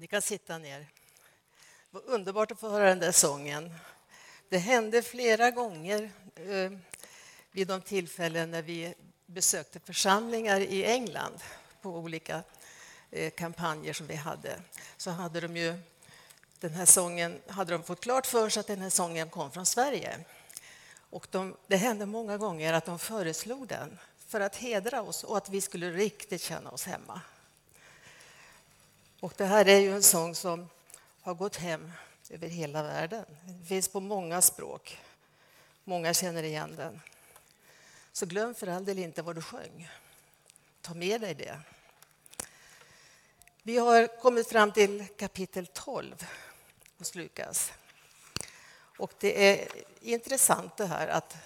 Ni kan sitta ner. Det var underbart att få höra den där sången. Det hände flera gånger eh, vid de tillfällen när vi besökte församlingar i England på olika eh, kampanjer som vi hade. Så hade de ju den här sången hade de fått klart för sig att den här sången kom från Sverige. Och de, det hände många gånger att de föreslog den för att hedra oss och att vi skulle riktigt känna oss hemma. Och det här är ju en sång som har gått hem över hela världen. Den finns på många språk. Många känner igen den. Så glöm för all del inte vad du sjöng. Ta med dig det. Vi har kommit fram till kapitel 12 hos Lukas. Och det är intressant det här att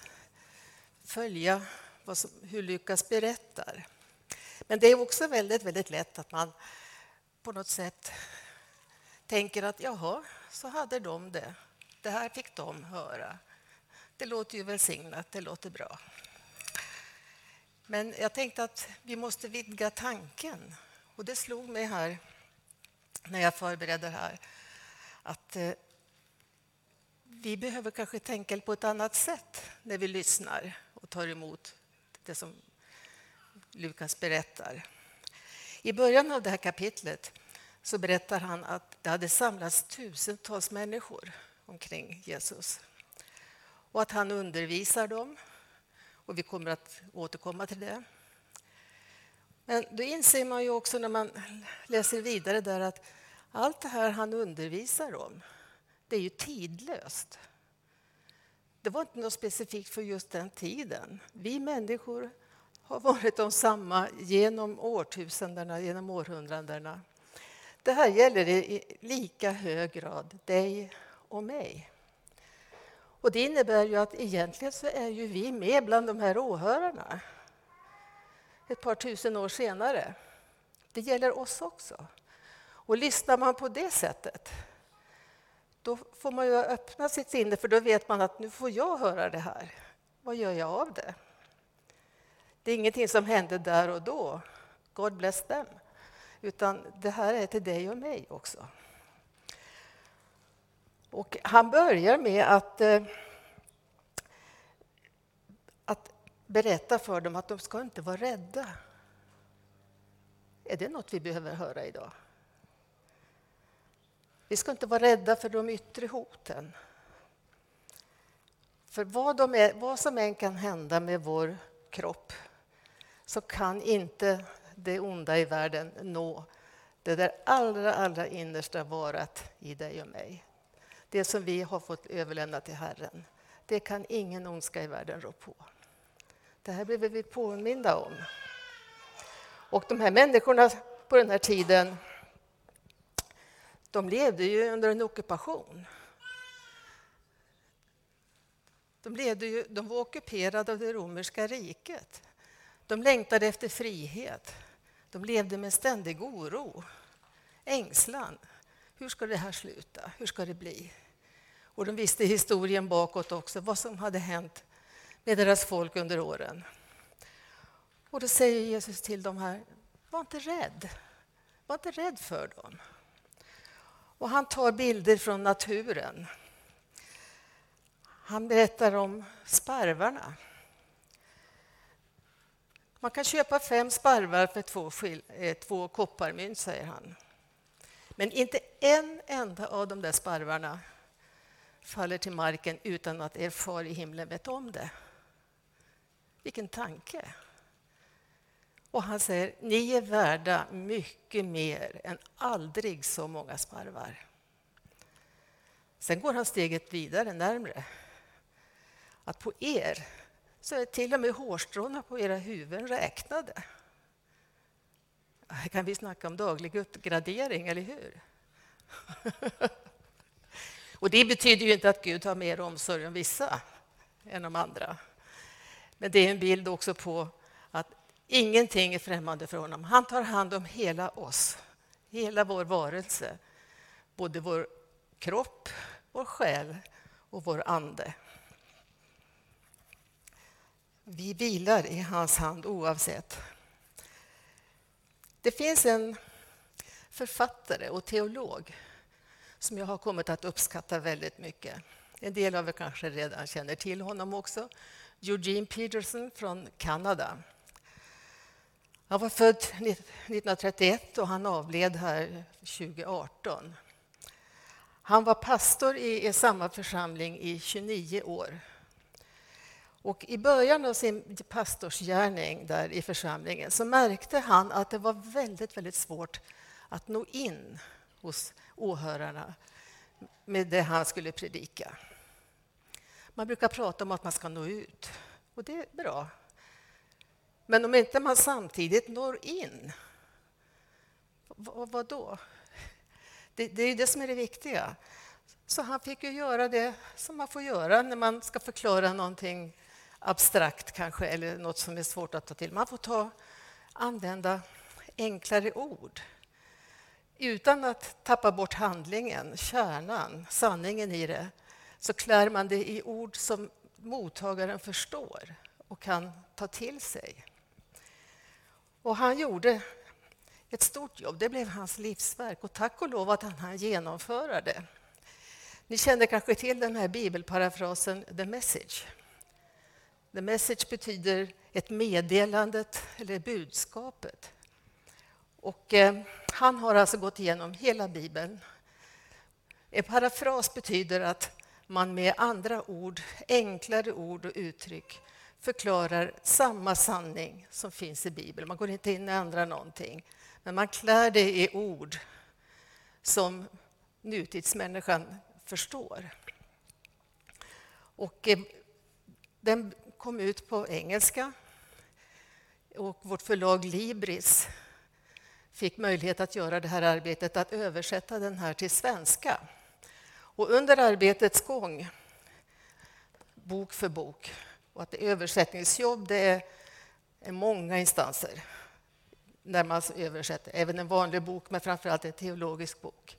följa som, hur Lukas berättar. Men det är också väldigt, väldigt lätt att man på något sätt tänker att jaha, så hade de det. Det här fick de höra. Det låter ju välsignat, det låter bra. Men jag tänkte att vi måste vidga tanken. Och det slog mig här när jag förberedde det här att eh, vi behöver kanske tänka på ett annat sätt när vi lyssnar och tar emot det som Lukas berättar. I början av det här kapitlet så berättar han att det hade samlats tusentals människor omkring Jesus och att han undervisar dem. Och vi kommer att återkomma till det. Men då inser man ju också när man läser vidare där att allt det här han undervisar om, det är ju tidlöst. Det var inte något specifikt för just den tiden. Vi människor har varit de samma genom årtusendena, genom århundradena. Det här gäller i lika hög grad dig och mig. Och det innebär ju att egentligen så är ju vi med bland de här åhörarna ett par tusen år senare. Det gäller oss också. Och lyssnar man på det sättet då får man ju öppna sitt sinne för då vet man att nu får jag höra det här. Vad gör jag av det? Det är ingenting som hände där och då. God bless them. Utan det här är till dig och mig också. Och han börjar med att, eh, att berätta för dem att de ska inte vara rädda. Är det något vi behöver höra idag? Vi ska inte vara rädda för de yttre hoten. För vad, de är, vad som än kan hända med vår kropp så kan inte det onda i världen nå det där allra, allra innersta varat i dig och mig. Det som vi har fått överlämna till Herren. Det kan ingen ondska i världen rå på. Det här behöver vi påminna om. Och de här människorna på den här tiden de levde ju under en ockupation. De, levde ju, de var ockuperade av det romerska riket. De längtade efter frihet. De levde med ständig oro, ängslan. Hur ska det här sluta? Hur ska det bli? Och de visste historien bakåt också, vad som hade hänt med deras folk under åren. Och då säger Jesus till dem här, var inte rädd. Var inte rädd för dem. Och han tar bilder från naturen. Han berättar om sparvarna. Man kan köpa fem sparvar för två, eh, två kopparmynt, säger han. Men inte en enda av de där sparvarna faller till marken utan att er far i himlen vet om det. Vilken tanke! Och han säger, ni är värda mycket mer än aldrig så många sparvar. Sen går han steget vidare, närmre. Att på er så är till och med hårstråna på era huvuden räknade. Här kan vi snacka om daglig uppgradering, eller hur? Och det betyder ju inte att Gud har mer omsorg om vissa än om andra. Men det är en bild också på att Ingenting är främmande för honom. Han tar hand om hela oss, hela vår varelse. Både vår kropp, vår själ och vår ande. Vi vilar i hans hand oavsett. Det finns en författare och teolog som jag har kommit att uppskatta väldigt mycket. En del av er kanske redan känner till honom också. Eugene Peterson från Kanada. Han var född 1931 och han avled här 2018. Han var pastor i, samma församling i 29 år. Och I början av sin pastorsgärning där i församlingen så märkte han att det var väldigt, väldigt svårt att nå in hos åhörarna med det han skulle predika. Man brukar prata om att man ska nå ut, och det är bra. Men om inte man samtidigt når in, vad, vad då? Det, det är det som är det viktiga. Så han fick ju göra det som man får göra när man ska förklara någonting abstrakt kanske, eller något som är svårt att ta till. Man får ta, använda enklare ord utan att tappa bort handlingen, kärnan, sanningen i det så klär man det i ord som mottagaren förstår och kan ta till sig. Och han gjorde ett stort jobb. Det blev hans livsverk och tack och lov att han hann genomföra det. Ni känner kanske till den här bibelparafrasen The Message. The Message betyder ett meddelande eller budskapet. Och, eh, han har alltså gått igenom hela Bibeln. En parafras betyder att man med andra ord, enklare ord och uttryck förklarar samma sanning som finns i Bibeln. Man går inte in och ändrar någonting, men man klär det i ord som nutidsmänniskan förstår. Och eh, den kom ut på engelska och vårt förlag Libris fick möjlighet att göra det här arbetet, att översätta den här till svenska. Och under arbetets gång, bok för bok, och att översättningsjobb det är, är många instanser när man översätter, även en vanlig bok, men framför allt en teologisk bok.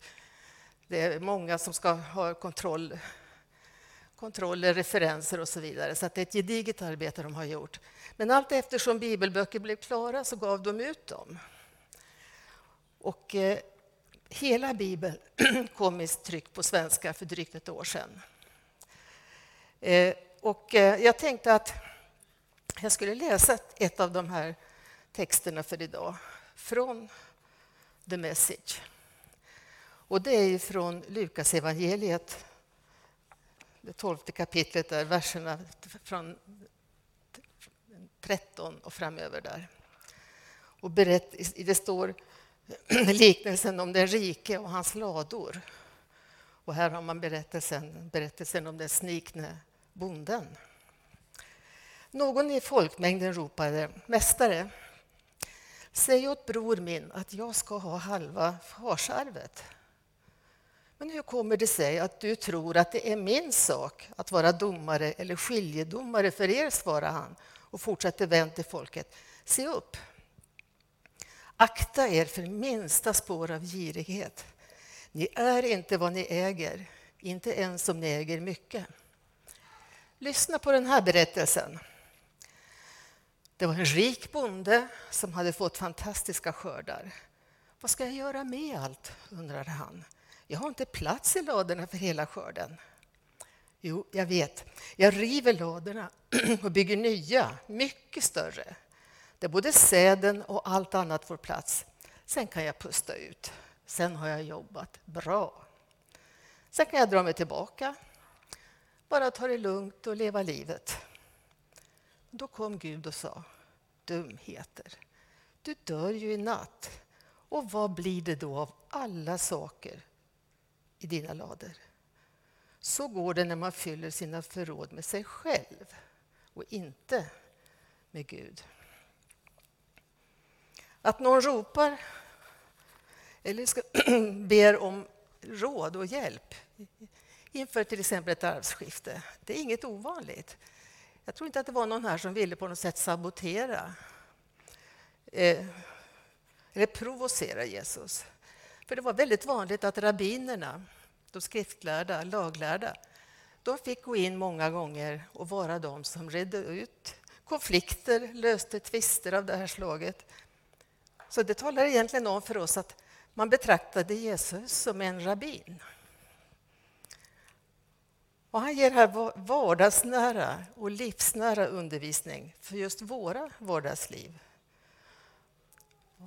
Det är många som ska ha kontroll, kontroller, referenser och så vidare. Så det är ett gediget arbete de har gjort. Men allt eftersom bibelböcker blev klara så gav de ut dem. Och eh, hela Bibeln kom i tryck på svenska för drygt ett år sedan. Eh, och eh, jag tänkte att jag skulle läsa ett av de här texterna för idag från The Message. Och det är från Lukas evangeliet, det tolfte kapitlet, där verserna från 13 och framöver. där. Och berätt, det står liknelsen om den rike och hans lador. Och här har man berättelsen, berättelsen om den snikne bonden. Någon i folkmängden ropade Mästare, säg åt bror min att jag ska ha halva farsarvet. Men hur kommer det sig att du tror att det är min sak att vara domare eller skiljedomare för er, svarade han och fortsatte vänd till folket. Se upp! Akta er för minsta spår av girighet. Ni är inte vad ni äger, inte ens om ni äger mycket. Lyssna på den här berättelsen. Det var en rik bonde som hade fått fantastiska skördar. Vad ska jag göra med allt? undrade han. Jag har inte plats i ladorna för hela skörden. Jo, jag vet. Jag river ladorna och bygger nya, mycket större där både säden och allt annat får plats. Sen kan jag pusta ut. Sen har jag jobbat bra. Sen kan jag dra mig tillbaka, bara ta det lugnt och leva livet. Då kom Gud och sa, dumheter, du dör ju i natt. Och vad blir det då av alla saker i dina lador? Så går det när man fyller sina förråd med sig själv och inte med Gud. Att någon ropar eller ska, ber om råd och hjälp inför till exempel ett arvsskifte, det är inget ovanligt. Jag tror inte att det var någon här som ville på något sätt sabotera eh, eller provocera Jesus. För det var väldigt vanligt att rabbinerna, de skriftlärda, laglärda, de fick gå in många gånger och vara de som redde ut konflikter, löste tvister av det här slaget så det talar egentligen om för oss att Man betraktade Jesus som en rabbin. Och han ger här vardagsnära och livsnära undervisning för just våra vardagsliv.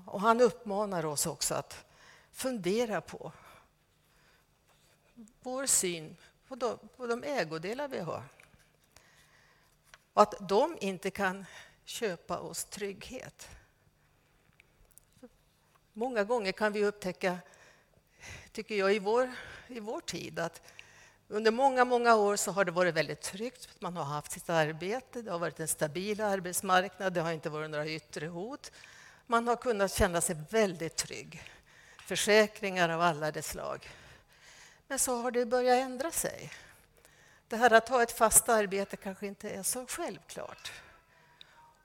Och han uppmanar oss också att fundera på vår syn på de, på de ägodelar vi har. Och att de inte kan köpa oss trygghet. Många gånger kan vi upptäcka, tycker jag, i vår, i vår tid att under många, många år så har det varit väldigt tryggt. Man har haft sitt arbete, det har varit en stabil arbetsmarknad, det har inte varit några yttre hot. Man har kunnat känna sig väldigt trygg. Försäkringar av alla de slag. Men så har det börjat ändra sig. Det här att ha ett fast arbete kanske inte är så självklart.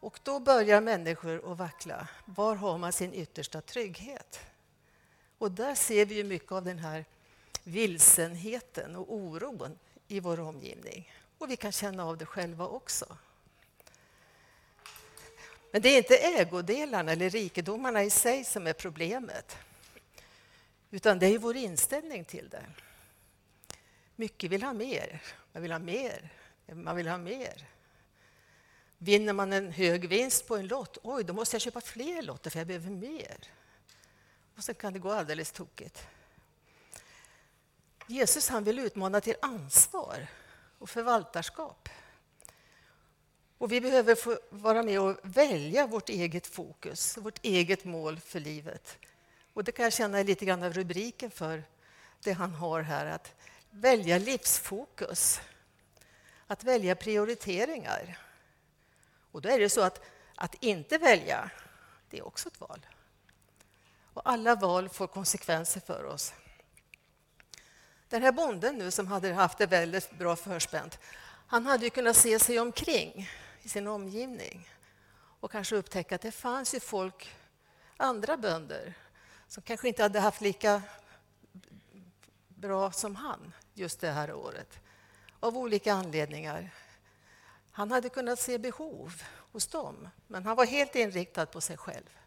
Och då börjar människor att vackla. Var har man sin yttersta trygghet? Och där ser vi ju mycket av den här vilsenheten och oron i vår omgivning. Och vi kan känna av det själva också. Men det är inte ägodelarna eller rikedomarna i sig som är problemet. Utan det är vår inställning till det. Mycket vill ha mer. Man vill ha mer. Man vill ha mer. Vinner man en hög vinst på en lott, oj, då måste jag köpa fler lotter för jag behöver mer. Och sen kan det gå alldeles tokigt. Jesus han vill utmana till ansvar och förvaltarskap. Och vi behöver få vara med och välja vårt eget fokus, vårt eget mål för livet. Och det kan jag känna är lite grann av rubriken för det han har här, att välja livsfokus. Att välja prioriteringar. Och då är det så att, att inte välja, det är också ett val. Och alla val får konsekvenser för oss. Den här bonden nu som hade haft det väldigt bra förspänt, han hade ju kunnat se sig omkring i sin omgivning och kanske upptäcka att det fanns ju folk, andra bönder, som kanske inte hade haft lika bra som han just det här året, av olika anledningar. Han hade kunnat se behov hos dem, men han var helt inriktad på sig själv.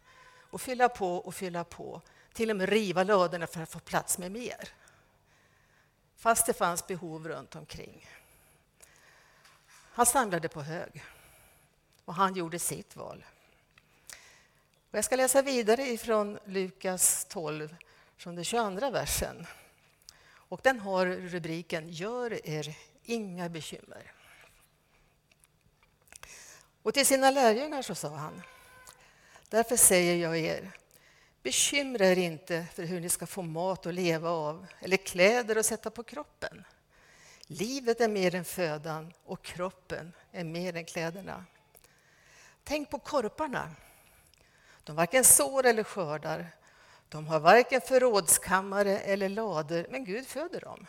Och fylla på och fylla på, till och med riva ladorna för att få plats med mer. Fast det fanns behov runt omkring. Han samlade på hög och han gjorde sitt val. Och jag ska läsa vidare från Lukas 12, från den 22 versen. Och den har rubriken Gör er inga bekymmer. Och till sina lärjungar så sa han Därför säger jag er, bekymra er inte för hur ni ska få mat att leva av eller kläder att sätta på kroppen. Livet är mer än födan och kroppen är mer än kläderna. Tänk på korparna. De varken sår eller skördar. De har varken förrådskammare eller lader, men Gud föder dem.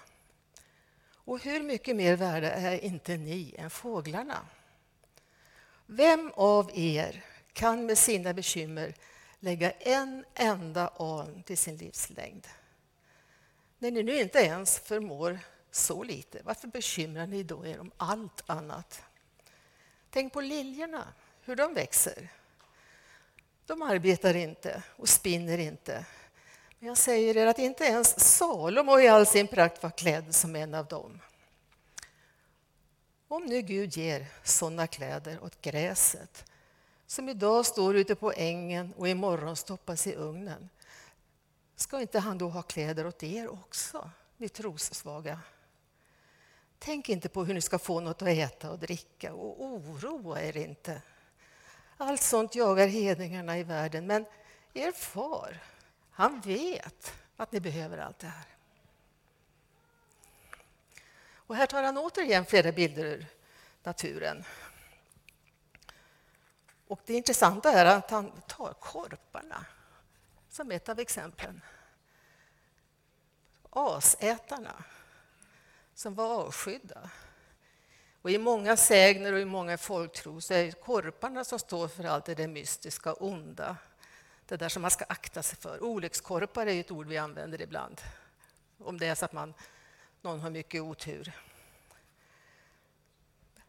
Och hur mycket mer värda är inte ni än fåglarna? Vem av er kan med sina bekymmer lägga en enda an till sin livslängd? När ni nu inte ens förmår så lite, varför bekymrar ni då er om allt annat? Tänk på liljorna, hur de växer. De arbetar inte och spinner inte. Men jag säger er att inte ens Salomo i all sin prakt var klädd som en av dem. Om nu Gud ger sådana kläder åt gräset som idag står ute på ängen och imorgon stoppas i ugnen ska inte han då ha kläder åt er också, ni trossvaga? Tänk inte på hur ni ska få något att äta och dricka och oroa er inte. Allt sånt jagar hedningarna i världen, men er far, han vet att ni behöver allt det här. Och här tar han återigen flera bilder ur naturen. Och det intressanta är att han tar korparna som ett av exemplen. Asätarna som var avskydda. Och I många sägner och i många folktro så är det korparna som står för allt det där mystiska, onda. Det där som man ska akta sig för. Olyckskorpar är ett ord vi använder ibland om det är så att man, någon har mycket otur.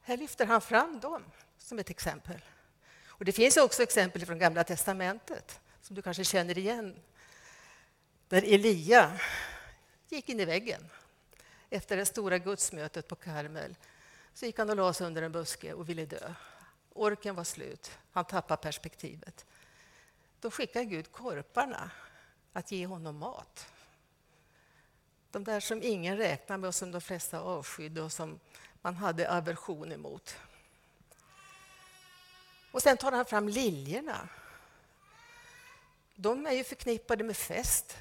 Här lyfter han fram dem som ett exempel. Och Det finns också exempel från Gamla testamentet som du kanske känner igen. där Elia gick in i väggen efter det stora gudsmötet på Karmel så gick han och la sig under en buske och ville dö. Orken var slut. Han tappade perspektivet. Då skickade Gud korparna att ge honom mat. De där som ingen räknade med och som de flesta avskydde och som man hade aversion emot. Och sen tar han fram liljorna. De är ju förknippade med fest.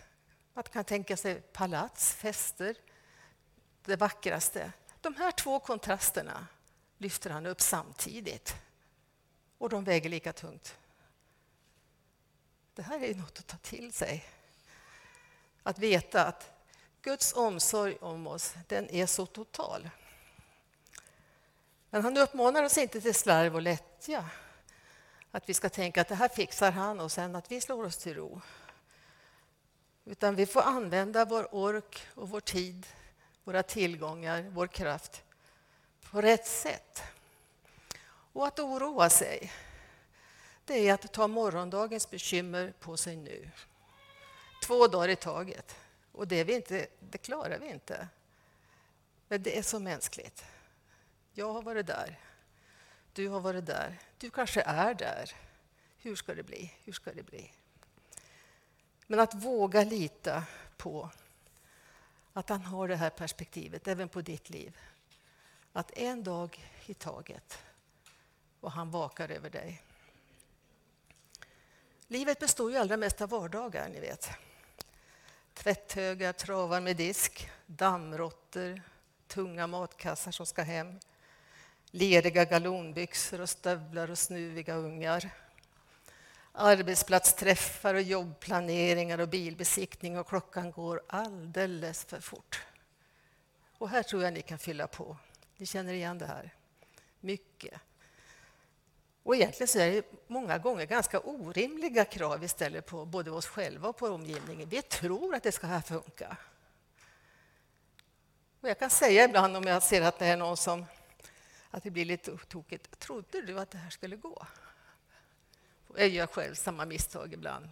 Man kan tänka sig palats, fester, det vackraste. De här två kontrasterna lyfter han upp samtidigt. Och de väger lika tungt. Det här är något att ta till sig. Att veta att Guds omsorg om oss, den är så total. Men han uppmanar oss inte till slarv och lättja. Att vi ska tänka att det här fixar han och sen att vi slår oss till ro. Utan vi får använda vår ork och vår tid, våra tillgångar, vår kraft på rätt sätt. Och att oroa sig, det är att ta morgondagens bekymmer på sig nu. Två dagar i taget. Och det, vi inte, det klarar vi inte. Men det är så mänskligt. Jag har varit där. Du har varit där. Du kanske är där. Hur ska det bli? Hur ska det bli? Men att våga lita på att han har det här perspektivet även på ditt liv. Att en dag i taget och han vakar över dig. Livet består ju allra mest av vardagar, ni vet. Tvätthögar travar med disk, dammråttor, tunga matkassar som ska hem, leriga galonbyxor och stövlar och snuviga ungar. Arbetsplatsträffar och jobbplaneringar och bilbesiktning och klockan går alldeles för fort. Och här tror jag ni kan fylla på. Ni känner igen det här. Mycket. Och egentligen så är det många gånger ganska orimliga krav vi ställer på både oss själva och på omgivningen. Vi tror att det ska här funka. Och jag kan säga ibland om jag ser att det är någon som att det blir lite tokigt. Trodde du att det här skulle gå? Jag gör själv samma misstag ibland.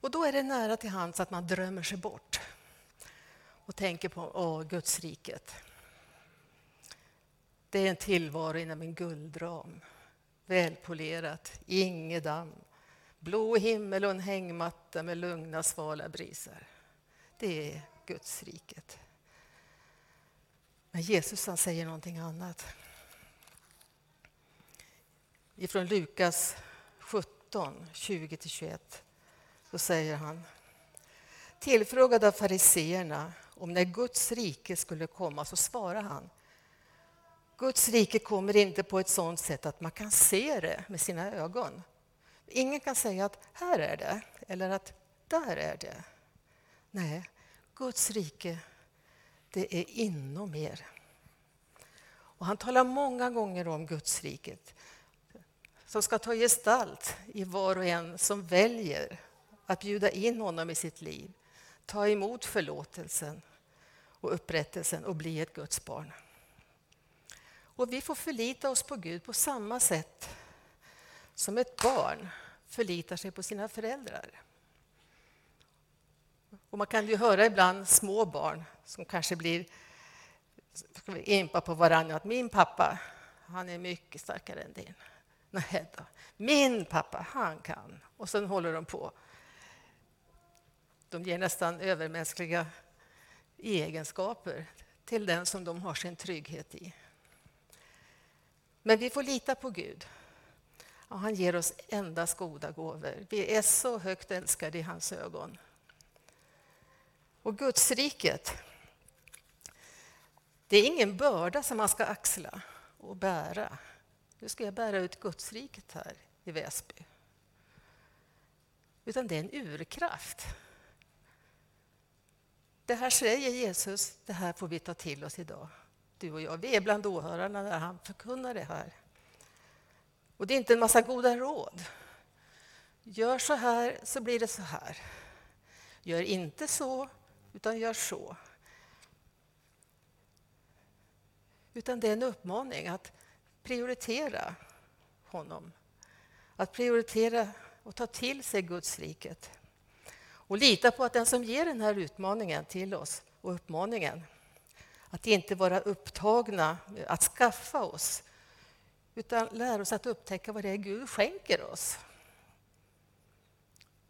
Och då är det nära till hands att man drömmer sig bort och tänker på åh, Guds riket. Det är en tillvaro inom en guldram. Välpolerat, inget damm. Blå himmel och en hängmatta med lugna, svala briser. Det är Guds riket. Men Jesus han säger någonting annat. Ifrån Lukas 17, 20-21, så säger han Tillfrågad av fariseerna om när Guds rike skulle komma så svarar han Guds rike kommer inte på ett sådant sätt att man kan se det med sina ögon. Ingen kan säga att här är det, eller att där är det. Nej, Guds rike, det är inom er. Och han talar många gånger om Guds riket som ska ta gestalt i var och en som väljer att bjuda in honom i sitt liv, ta emot förlåtelsen och upprättelsen och bli ett Guds barn. Och vi får förlita oss på Gud på samma sätt som ett barn förlitar sig på sina föräldrar. Och man kan ju höra ibland små barn som kanske blir impa på varandra att min pappa, han är mycket starkare än din. Nej då. Min pappa, han kan. Och sen håller de på. De ger nästan övermänskliga egenskaper till den som de har sin trygghet i. Men vi får lita på Gud. Och han ger oss endast goda gåvor. Vi är så högt älskade i hans ögon. Och Gudsriket, det är ingen börda som man ska axla och bära. Nu ska jag bära ut Gudsriket här i Väsby. Utan det är en urkraft. Det här säger Jesus, det här får vi ta till oss idag du och jag. Vi är bland åhörarna när han förkunnar det här. Och det är inte en massa goda råd. Gör så här så blir det så här. Gör inte så, utan gör så. Utan det är en uppmaning att prioritera honom. Att prioritera och ta till sig Guds riket. Och lita på att den som ger den här utmaningen till oss och uppmaningen att inte vara upptagna att skaffa oss utan lära oss att upptäcka vad det är Gud skänker oss.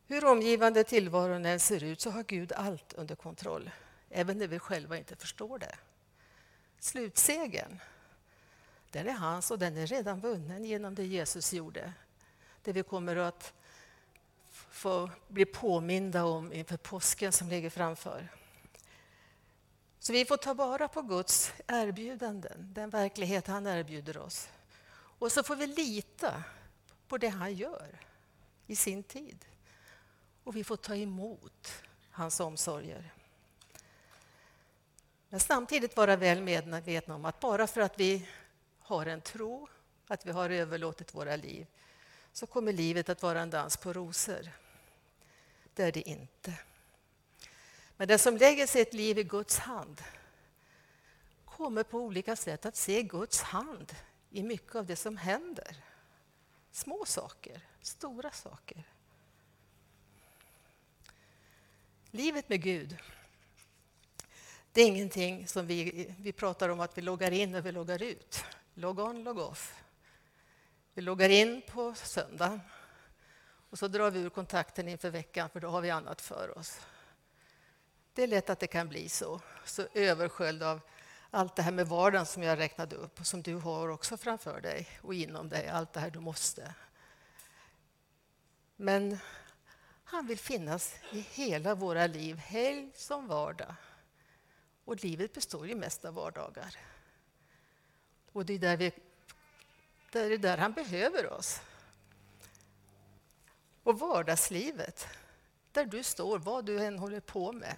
Hur omgivande tillvaron än ser ut så har Gud allt under kontroll, även när vi själva inte förstår det. Slutsegen, den är hans och den är redan vunnen genom det Jesus gjorde. Det vi kommer att få bli påminda om inför påsken som ligger framför. Så vi får ta vara på Guds erbjudanden, den verklighet han erbjuder oss. Och så får vi lita på det han gör i sin tid. Och vi får ta emot hans omsorger. Men samtidigt vara väl medvetna om att bara för att vi har en tro, att vi har överlåtit våra liv, så kommer livet att vara en dans på rosor. Det är det inte. Men den som lägger sitt liv i Guds hand kommer på olika sätt att se Guds hand i mycket av det som händer. Små saker, stora saker. Livet med Gud, det är ingenting som vi, vi pratar om att vi loggar in och vi loggar ut. Log on, log off. Vi loggar in på söndag och så drar vi ur kontakten inför veckan för då har vi annat för oss. Det är lätt att det kan bli så, så översköljd av allt det här med vardagen som jag räknade upp och som du har också framför dig och inom dig, allt det här du måste. Men han vill finnas i hela våra liv, helg som vardag. Och livet består ju mest av vardagar. Och det är där, vi, där, är där han behöver oss. Och vardagslivet, där du står, vad du än håller på med,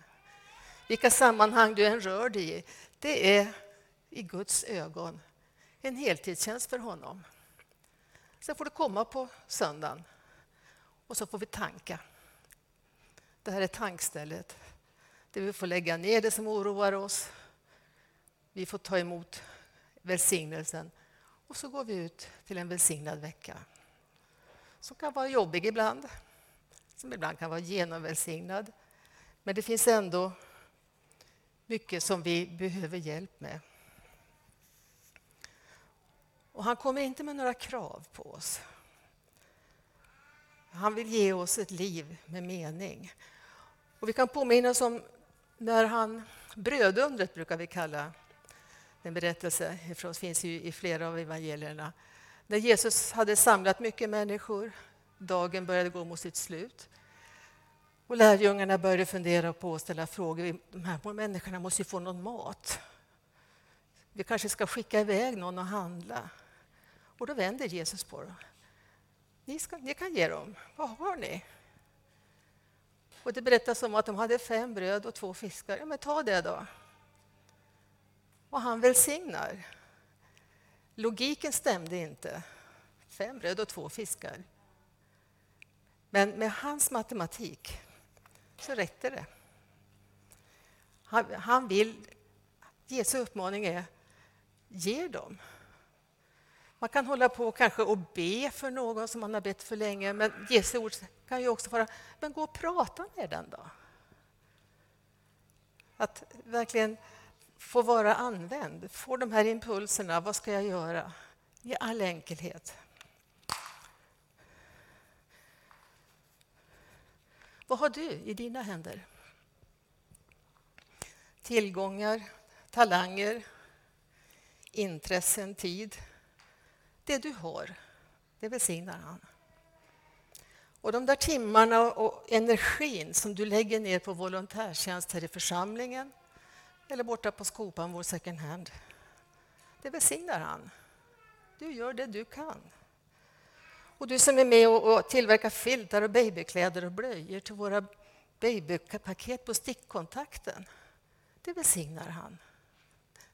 vilka sammanhang du än rör dig i, det är i Guds ögon en heltidstjänst för honom. Sen får du komma på söndagen och så får vi tanka. Det här är tankstället där vi får lägga ner det som oroar oss. Vi får ta emot välsignelsen och så går vi ut till en välsignad vecka som kan vara jobbig ibland, som ibland kan vara genomvälsignad. Men det finns ändå mycket som vi behöver hjälp med. Och han kommer inte med några krav på oss. Han vill ge oss ett liv med mening. Och vi kan påminna oss om när han, brödundret brukar vi kalla en berättelse, ifrån, finns ju i flera av evangelierna. När Jesus hade samlat mycket människor, dagen började gå mot sitt slut. Och lärjungarna började fundera på och ställa frågor. De här människorna måste ju få någon mat. Vi kanske ska skicka iväg någon och handla. Och då vänder Jesus på dem. Ni, ska, ni kan ge dem. Vad har ni? Och det berättas om att de hade fem bröd och två fiskar. Ja, men ta det då. Och han välsignar. Logiken stämde inte. Fem bröd och två fiskar. Men med hans matematik så räckte det. Han, han vill... Jesu uppmaning är ge dem. Man kan hålla på kanske och be för någon som man har bett för länge, men Jesu ord kan ju också vara, men gå och prata med den då. Att verkligen få vara använd, få de här impulserna, vad ska jag göra? I all enkelhet. Vad har du i dina händer? Tillgångar, talanger, intressen, tid. Det du har, det välsignar han. Och de där timmarna och energin som du lägger ner på volontärtjänst här i församlingen eller borta på Skopan, vår second hand, det välsignar han. Du gör det du kan. Och du som är med och, tillverkar filtar och babykläder och blöjor till våra babypaket på stickkontakten. Det välsignar han.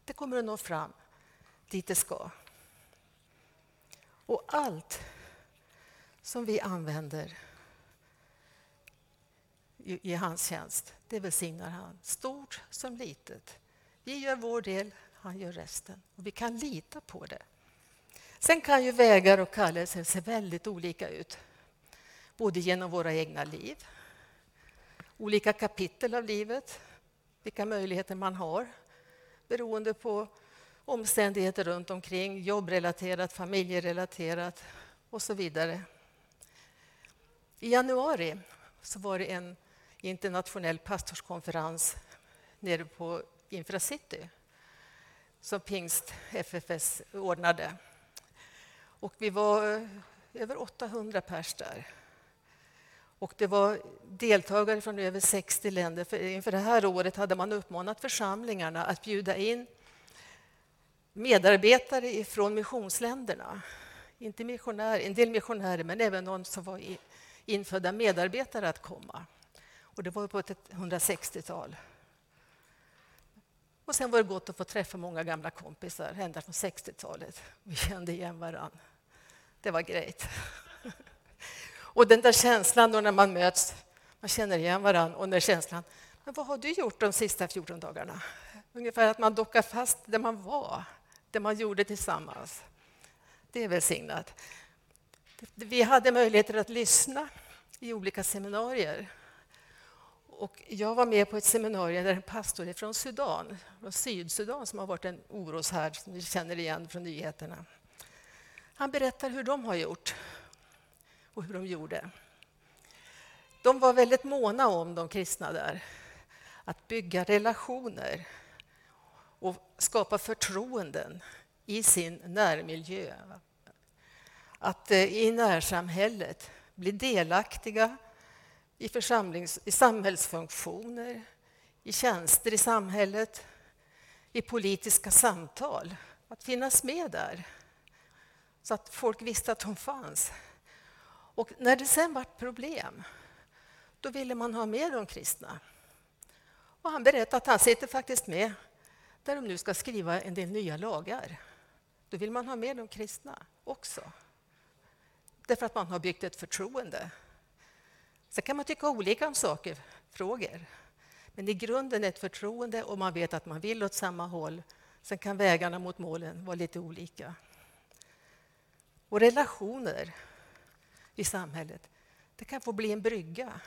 Det kommer att nå fram dit det ska. Och allt som vi använder i, i hans tjänst, det välsignar han. Stort som litet. Vi gör vår del, han gör resten. Och vi kan lita på det. Sen kan ju vägar och kallelser se väldigt olika ut, både genom våra egna liv olika kapitel av livet, vilka möjligheter man har beroende på omständigheter runt omkring, jobbrelaterat, familjerelaterat och så vidare. I januari så var det en internationell pastorskonferens nere på Infracity som Pingst FFS ordnade. Och vi var eh, över 800 pers där. Och det var deltagare från över 60 länder. För inför det här året hade man uppmanat församlingarna att bjuda in medarbetare från missionsländerna. Inte missionärer, en del missionärer, men även någon som var infödda medarbetare att komma. Och det var på 160-tal. Och sen var det gott att få träffa många gamla kompisar ända från 60-talet. Vi kände igen varann. Det var grejt. Och den där känslan då när man möts, man känner igen varann och den känslan, men vad har du gjort de sista 14 dagarna? Ungefär att man dockar fast där man var, det man gjorde tillsammans. Det är välsignat. Vi hade möjligheter att lyssna i olika seminarier. Och jag var med på ett seminarium där en pastor från Sudan, från Sydsudan som har varit en oroshärd som vi känner igen från nyheterna. Han berättar hur de har gjort och hur de gjorde. De var väldigt måna om de kristna där, att bygga relationer och skapa förtroenden i sin närmiljö. Att eh, i närsamhället bli delaktiga i, församlings, i samhällsfunktioner, i tjänster i samhället, i politiska samtal. Att finnas med där, så att folk visste att de fanns. Och när det sen var problem, då ville man ha med de kristna. Och han berättade att han sitter faktiskt med där de nu ska skriva en del nya lagar. Då vill man ha med de kristna också. Därför att man har byggt ett förtroende. Sen kan man tycka olika om saker, frågor. Men i grunden ett förtroende och man vet att man vill åt samma håll. Sen kan vägarna mot målen vara lite olika. Och relationer i samhället, det kan få bli en brygga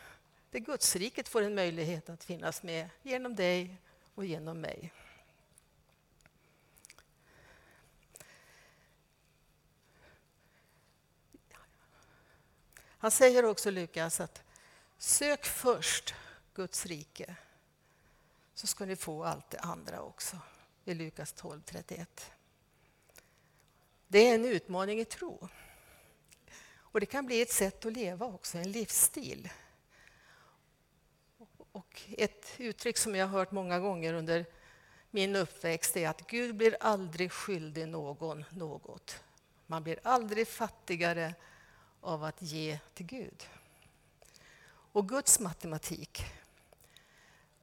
där Gudsriket får en möjlighet att finnas med genom dig och genom mig. Han säger också, Lukas, att sök först Guds rike så ska ni få allt det andra också. I Lukas 12.31. Det är en utmaning i tro. Och det kan bli ett sätt att leva också, en livsstil. Och ett uttryck som jag har hört många gånger under min uppväxt är att Gud blir aldrig skyldig någon något. Man blir aldrig fattigare av att ge till Gud. Och Guds matematik,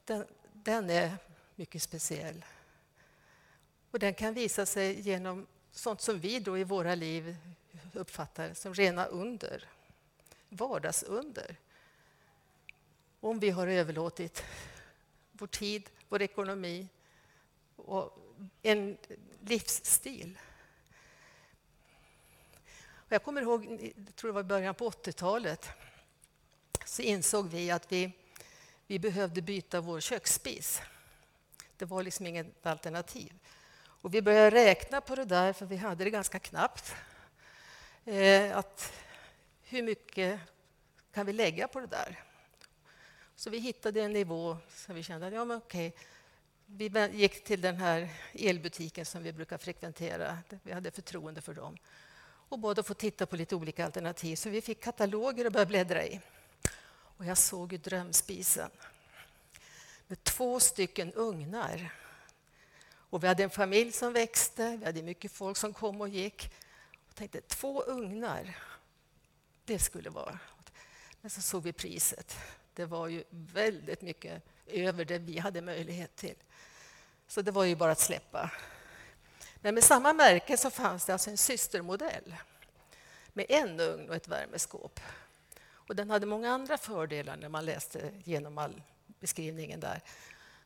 den, den är mycket speciell. Och den kan visa sig genom sånt som vi då i våra liv uppfattar som rena under, vardagsunder. Om vi har överlåtit vår tid, vår ekonomi och en livsstil. Och jag kommer ihåg, jag tror det var i början på 80-talet, så insåg vi att vi, vi behövde byta vår köksspis. Det var liksom inget alternativ. Och vi började räkna på det där, för vi hade det ganska knappt. Eh, att hur mycket kan vi lägga på det där? Så vi hittade en nivå som vi kände att ja, men okej. Vi gick till den här elbutiken som vi brukar frekventera. Vi hade förtroende för dem och bad att få titta på lite olika alternativ. Så vi fick kataloger att börja bläddra i. Och jag såg ju drömspisen med två stycken ugnar. Och vi hade en familj som växte, vi hade mycket folk som kom och gick. Jag tänkte, två ugnar, det skulle vara... Men så såg vi priset. Det var ju väldigt mycket över det vi hade möjlighet till. Så det var ju bara att släppa. Men med samma märke så fanns det alltså en systermodell med en ugn och ett värmeskåp. Och den hade många andra fördelar när man läste igenom all beskrivningen där.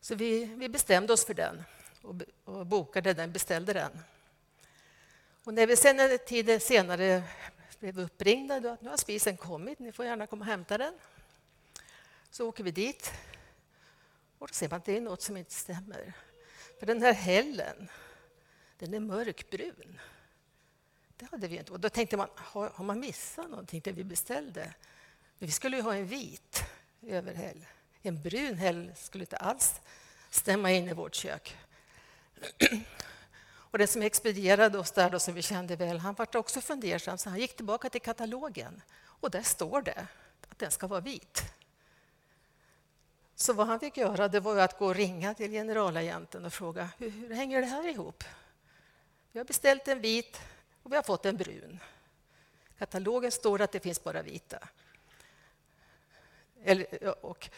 Så vi, vi bestämde oss för den och, och bokade den, beställde den. Och när vi sen en tid senare blev uppringda då att nu har spisen kommit, ni får gärna komma och hämta den. Så åker vi dit och då ser man att det är något som inte stämmer. För den här hällen, den är mörkbrun. Det hade vi inte. Och då tänkte man, har, har man missat någonting det vi beställde? Vi skulle ju ha en vit överhäll. En brun häll skulle inte alls stämma in i vårt kök. Och den som expedierade oss där, då, som vi kände väl, han var också fundersam, så han gick tillbaka till katalogen. Och där står det att den ska vara vit. Så vad han fick göra det var att gå och ringa till generalagenten och fråga hur, hur hänger det här ihop? Vi har beställt en vit och vi har fått en brun. I katalogen står det att det finns bara vita. Eller, och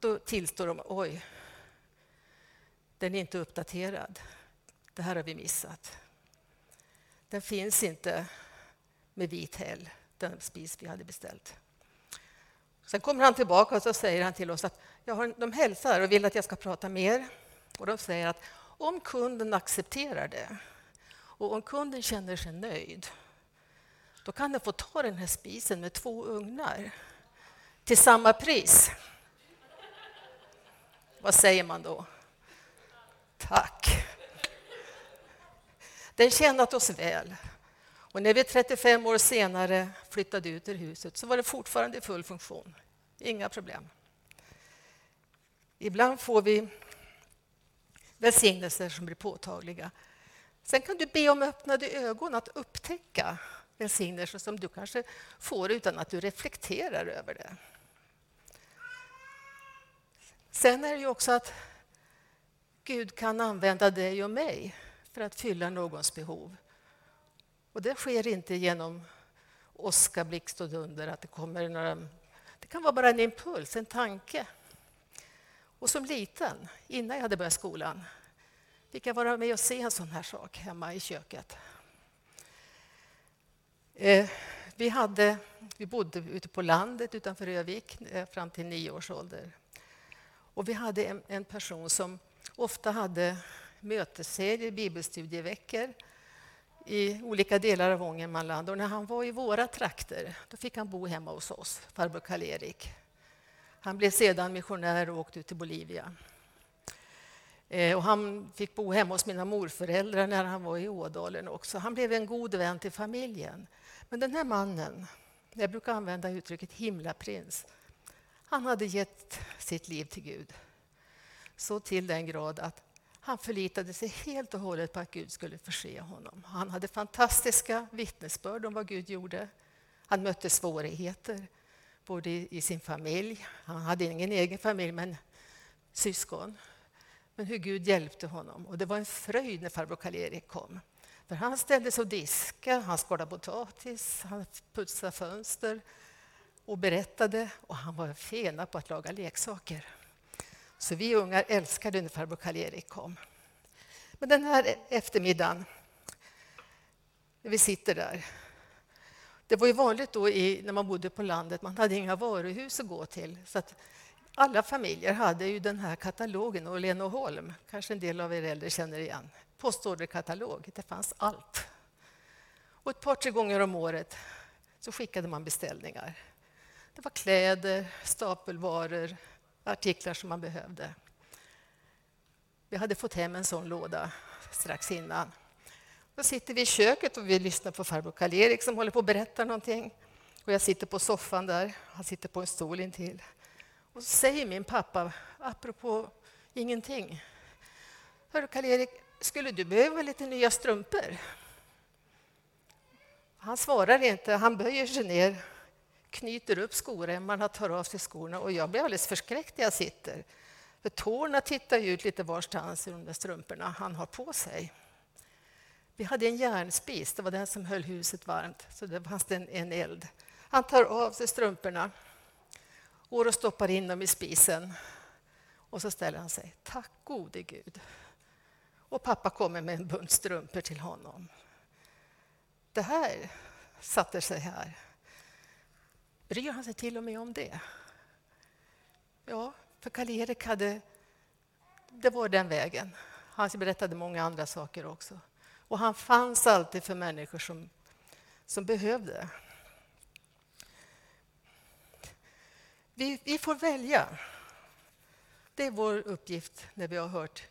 då tillstår de oj, den är inte uppdaterad. Det här har vi missat. Den finns inte med vit häll, den spis vi hade beställt. Sen kommer han tillbaka och så säger han till oss att jag har, de hälsar och vill att jag ska prata mer. Och de säger att om kunden accepterar det och om kunden känner sig nöjd då kan den få ta den här spisen med två ugnar till samma pris. Vad säger man då? Tack. Den tjänat oss väl. Och när vi 35 år senare flyttade ut ur huset så var det fortfarande i full funktion. Inga problem. Ibland får vi välsignelser som blir påtagliga. Sen kan du be om öppnade ögon att upptäcka välsignelser som du kanske får utan att du reflekterar över det. Sen är det ju också att Gud kan använda dig och mig för att fylla någons behov. Och det sker inte genom åska, blixt och dunder, att det kommer några... Det kan vara bara en impuls, en tanke. Och som liten, innan jag hade börjat skolan, fick jag vara med och se en sån här sak hemma i köket. Eh, vi, hade, vi bodde ute på landet utanför Övik eh, fram till nio års ålder. Och vi hade en, en person som ofta hade mötesserier, bibelstudieveckor i olika delar av Ångermanland. Och när han var i våra trakter då fick han bo hemma hos oss, farbror Karl-Erik. Han blev sedan missionär och åkte ut till Bolivia. Eh, och han fick bo hemma hos mina morföräldrar när han var i Ådalen också. Han blev en god vän till familjen. Men den här mannen, jag brukar använda uttrycket himlaprins, han hade gett sitt liv till Gud. Så till den grad att han förlitade sig helt och hållet på att Gud skulle förse honom. Han hade fantastiska vittnesbörd om vad Gud gjorde. Han mötte svårigheter, både i sin familj, han hade ingen egen familj, men syskon. Men hur Gud hjälpte honom. Och det var en fröjd när farbror Karl-Erik kom. För han ställde sig och diskade, han skalade potatis, han putsade fönster och berättade. Och han var fena på att laga leksaker. Så vi ungar älskade när farbror Karl-Erik kom. Men den här eftermiddagen, när vi sitter där. Det var ju vanligt då i, när man bodde på landet, man hade inga varuhus att gå till. Så att alla familjer hade ju den här katalogen, Åhlén Lena Holm. Kanske en del av er äldre känner igen. Postorderkatalog, det fanns allt. Och ett par, tre gånger om året så skickade man beställningar. Det var kläder, stapelvaror, artiklar som man behövde. Vi hade fått hem en sån låda strax innan. Då sitter vi i köket och vi lyssnar på farbror Karl-Erik som håller på att berätta någonting. Och jag sitter på soffan där, han sitter på en stol intill. Och så säger min pappa, apropå ingenting. Hörru Karl-Erik, skulle du behöva lite nya strumpor? Han svarar inte, han böjer sig ner knyter upp skoremmarna, tar av sig skorna och jag blir alldeles förskräckt när jag sitter. För tårna tittar ut lite varstans i de där strumporna han har på sig. Vi hade en järnspis, det var den som höll huset varmt, så det fanns en, en eld. Han tar av sig strumporna, går och stoppar in dem i spisen och så ställer han sig. Tack gode Gud. Och pappa kommer med en bunt strumpor till honom. Det här satte sig här. Bryr han sig till och med om det? Ja, för Karl-Erik hade... Det var den vägen. Han berättade många andra saker också. Och han fanns alltid för människor som, som behövde. Vi, vi får välja. Det är vår uppgift när vi har hört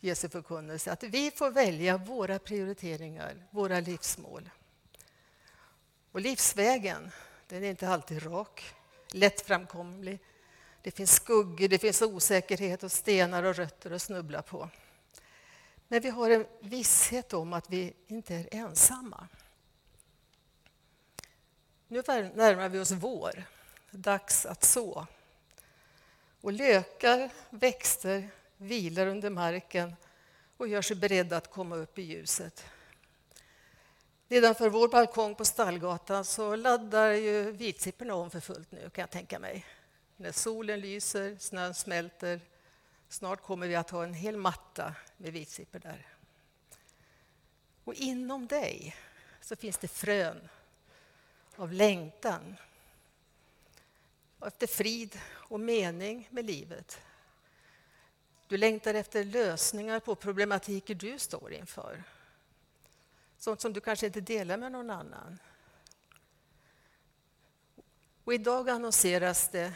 Jesu förkunnelse, att vi får välja våra prioriteringar, våra livsmål. Och livsvägen, den är inte alltid rak, lättframkomlig. Det finns skuggor, det finns osäkerhet och stenar och rötter att snubbla på. Men vi har en visshet om att vi inte är ensamma. Nu närmar vi oss vår, dags att så. Och lökar, växter vilar under marken och gör sig beredda att komma upp i ljuset. Nedanför vår balkong på Stallgatan så laddar ju vitsipporna om för fullt nu, kan jag tänka mig. När solen lyser, snön smälter. Snart kommer vi att ha en hel matta med vitsippor där. Och inom dig så finns det frön av längtan efter frid och mening med livet. Du längtar efter lösningar på problematiker du står inför. Sånt som du kanske inte delar med någon annan. Och idag annonseras det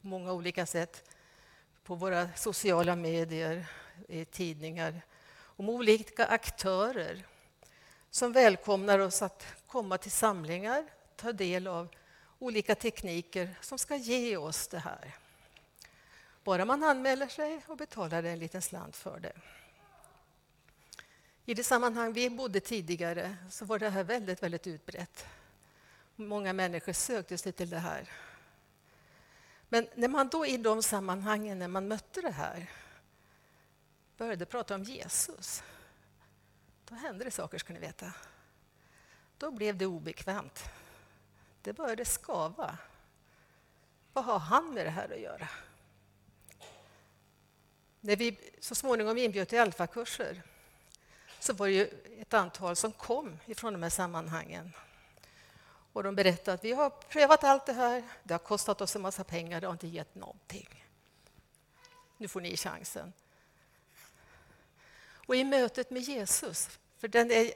på många olika sätt på våra sociala medier, i tidningar om olika aktörer som välkomnar oss att komma till samlingar, ta del av olika tekniker som ska ge oss det här. Bara man anmäler sig och betalar en liten slant för det. I det sammanhang vi bodde tidigare så var det här väldigt, väldigt utbrett. Många människor sökte sig till det här. Men när man då i de sammanhangen, när man mötte det här, började prata om Jesus, då hände det saker, ska ni veta. Då blev det obekvämt. Det började skava. Vad har han med det här att göra? När vi så småningom inbjöd till alfakurser så var det ju ett antal som kom ifrån de här sammanhangen. Och de berättade att vi har prövat allt det här, det har kostat oss en massa pengar, det har inte gett någonting. Nu får ni chansen. Och i mötet med Jesus, för den är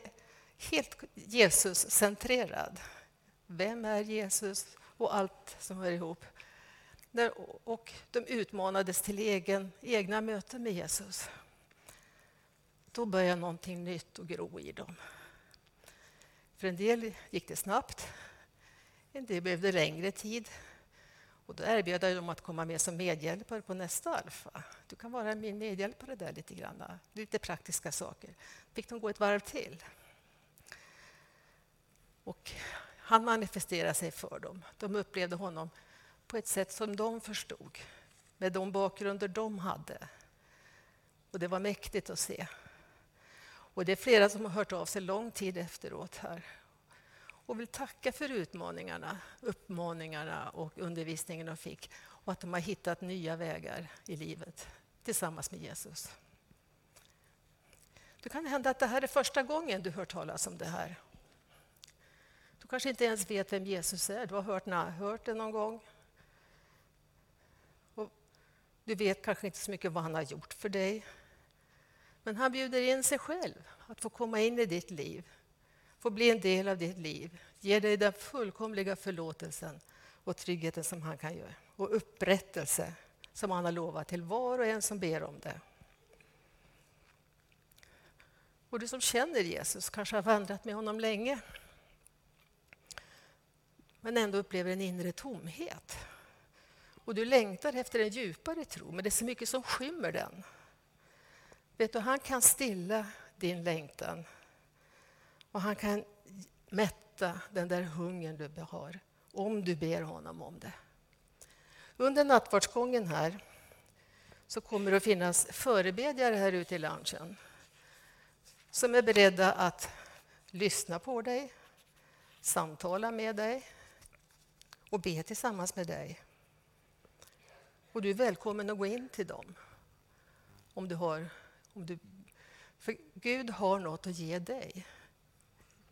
helt Jesus-centrerad. Vem är Jesus och allt som hör ihop. Och de utmanades till egen, egna möten med Jesus. Då började någonting nytt att gro i dem. För en del gick det snabbt, en del behövde längre tid. Och då erbjöd jag dem att komma med som medhjälpare på nästa alfa. Du kan vara min medhjälpare där lite grann. Lite praktiska saker. fick de gå ett varv till. Och han manifesterade sig för dem. De upplevde honom på ett sätt som de förstod, med de bakgrunder de hade. Och Det var mäktigt att se. Och Det är flera som har hört av sig lång tid efteråt här och vill tacka för utmaningarna, uppmaningarna och undervisningen de fick och att de har hittat nya vägar i livet tillsammans med Jesus. Det kan hända att det här är första gången du hör talas om det här. Du kanske inte ens vet vem Jesus är. Du har hört, hört det någon gång. Och du vet kanske inte så mycket vad han har gjort för dig. Men han bjuder in sig själv att få komma in i ditt liv få bli en del av ditt liv. Ge dig den fullkomliga förlåtelsen och tryggheten som han kan ge. och upprättelse som han har lovat till var och en som ber om det. Och du som känner Jesus kanske har vandrat med honom länge men ändå upplever en inre tomhet. Och du längtar efter en djupare tro, men det är så mycket som skymmer den. Vet du, han kan stilla din längtan och han kan mätta den där hungern du har, om du ber honom om det. Under nattvardsgången här så kommer det att finnas förebedjare här ute i loungen som är beredda att lyssna på dig, samtala med dig och be tillsammans med dig. Och du är välkommen att gå in till dem om du har... Om du, för Gud har något att ge dig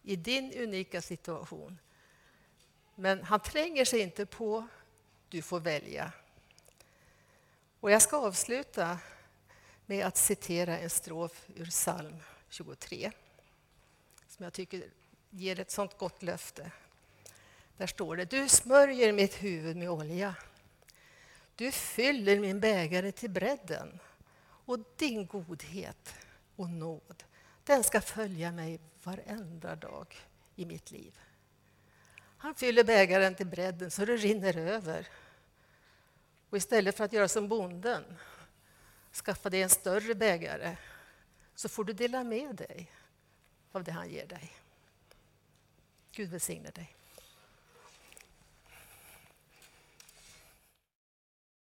i din unika situation. Men han tränger sig inte på. Du får välja. Och jag ska avsluta med att citera en strof ur psalm 23 som jag tycker ger ett sånt gott löfte. Där står det, du smörjer mitt huvud med olja. Du fyller min bägare till bredden och din godhet och nåd, den ska följa mig varenda dag i mitt liv. Han fyller bägaren till bredden så det rinner över. Och istället för att göra som bonden, skaffa dig en större bägare så får du dela med dig av det han ger dig. Gud välsigne dig.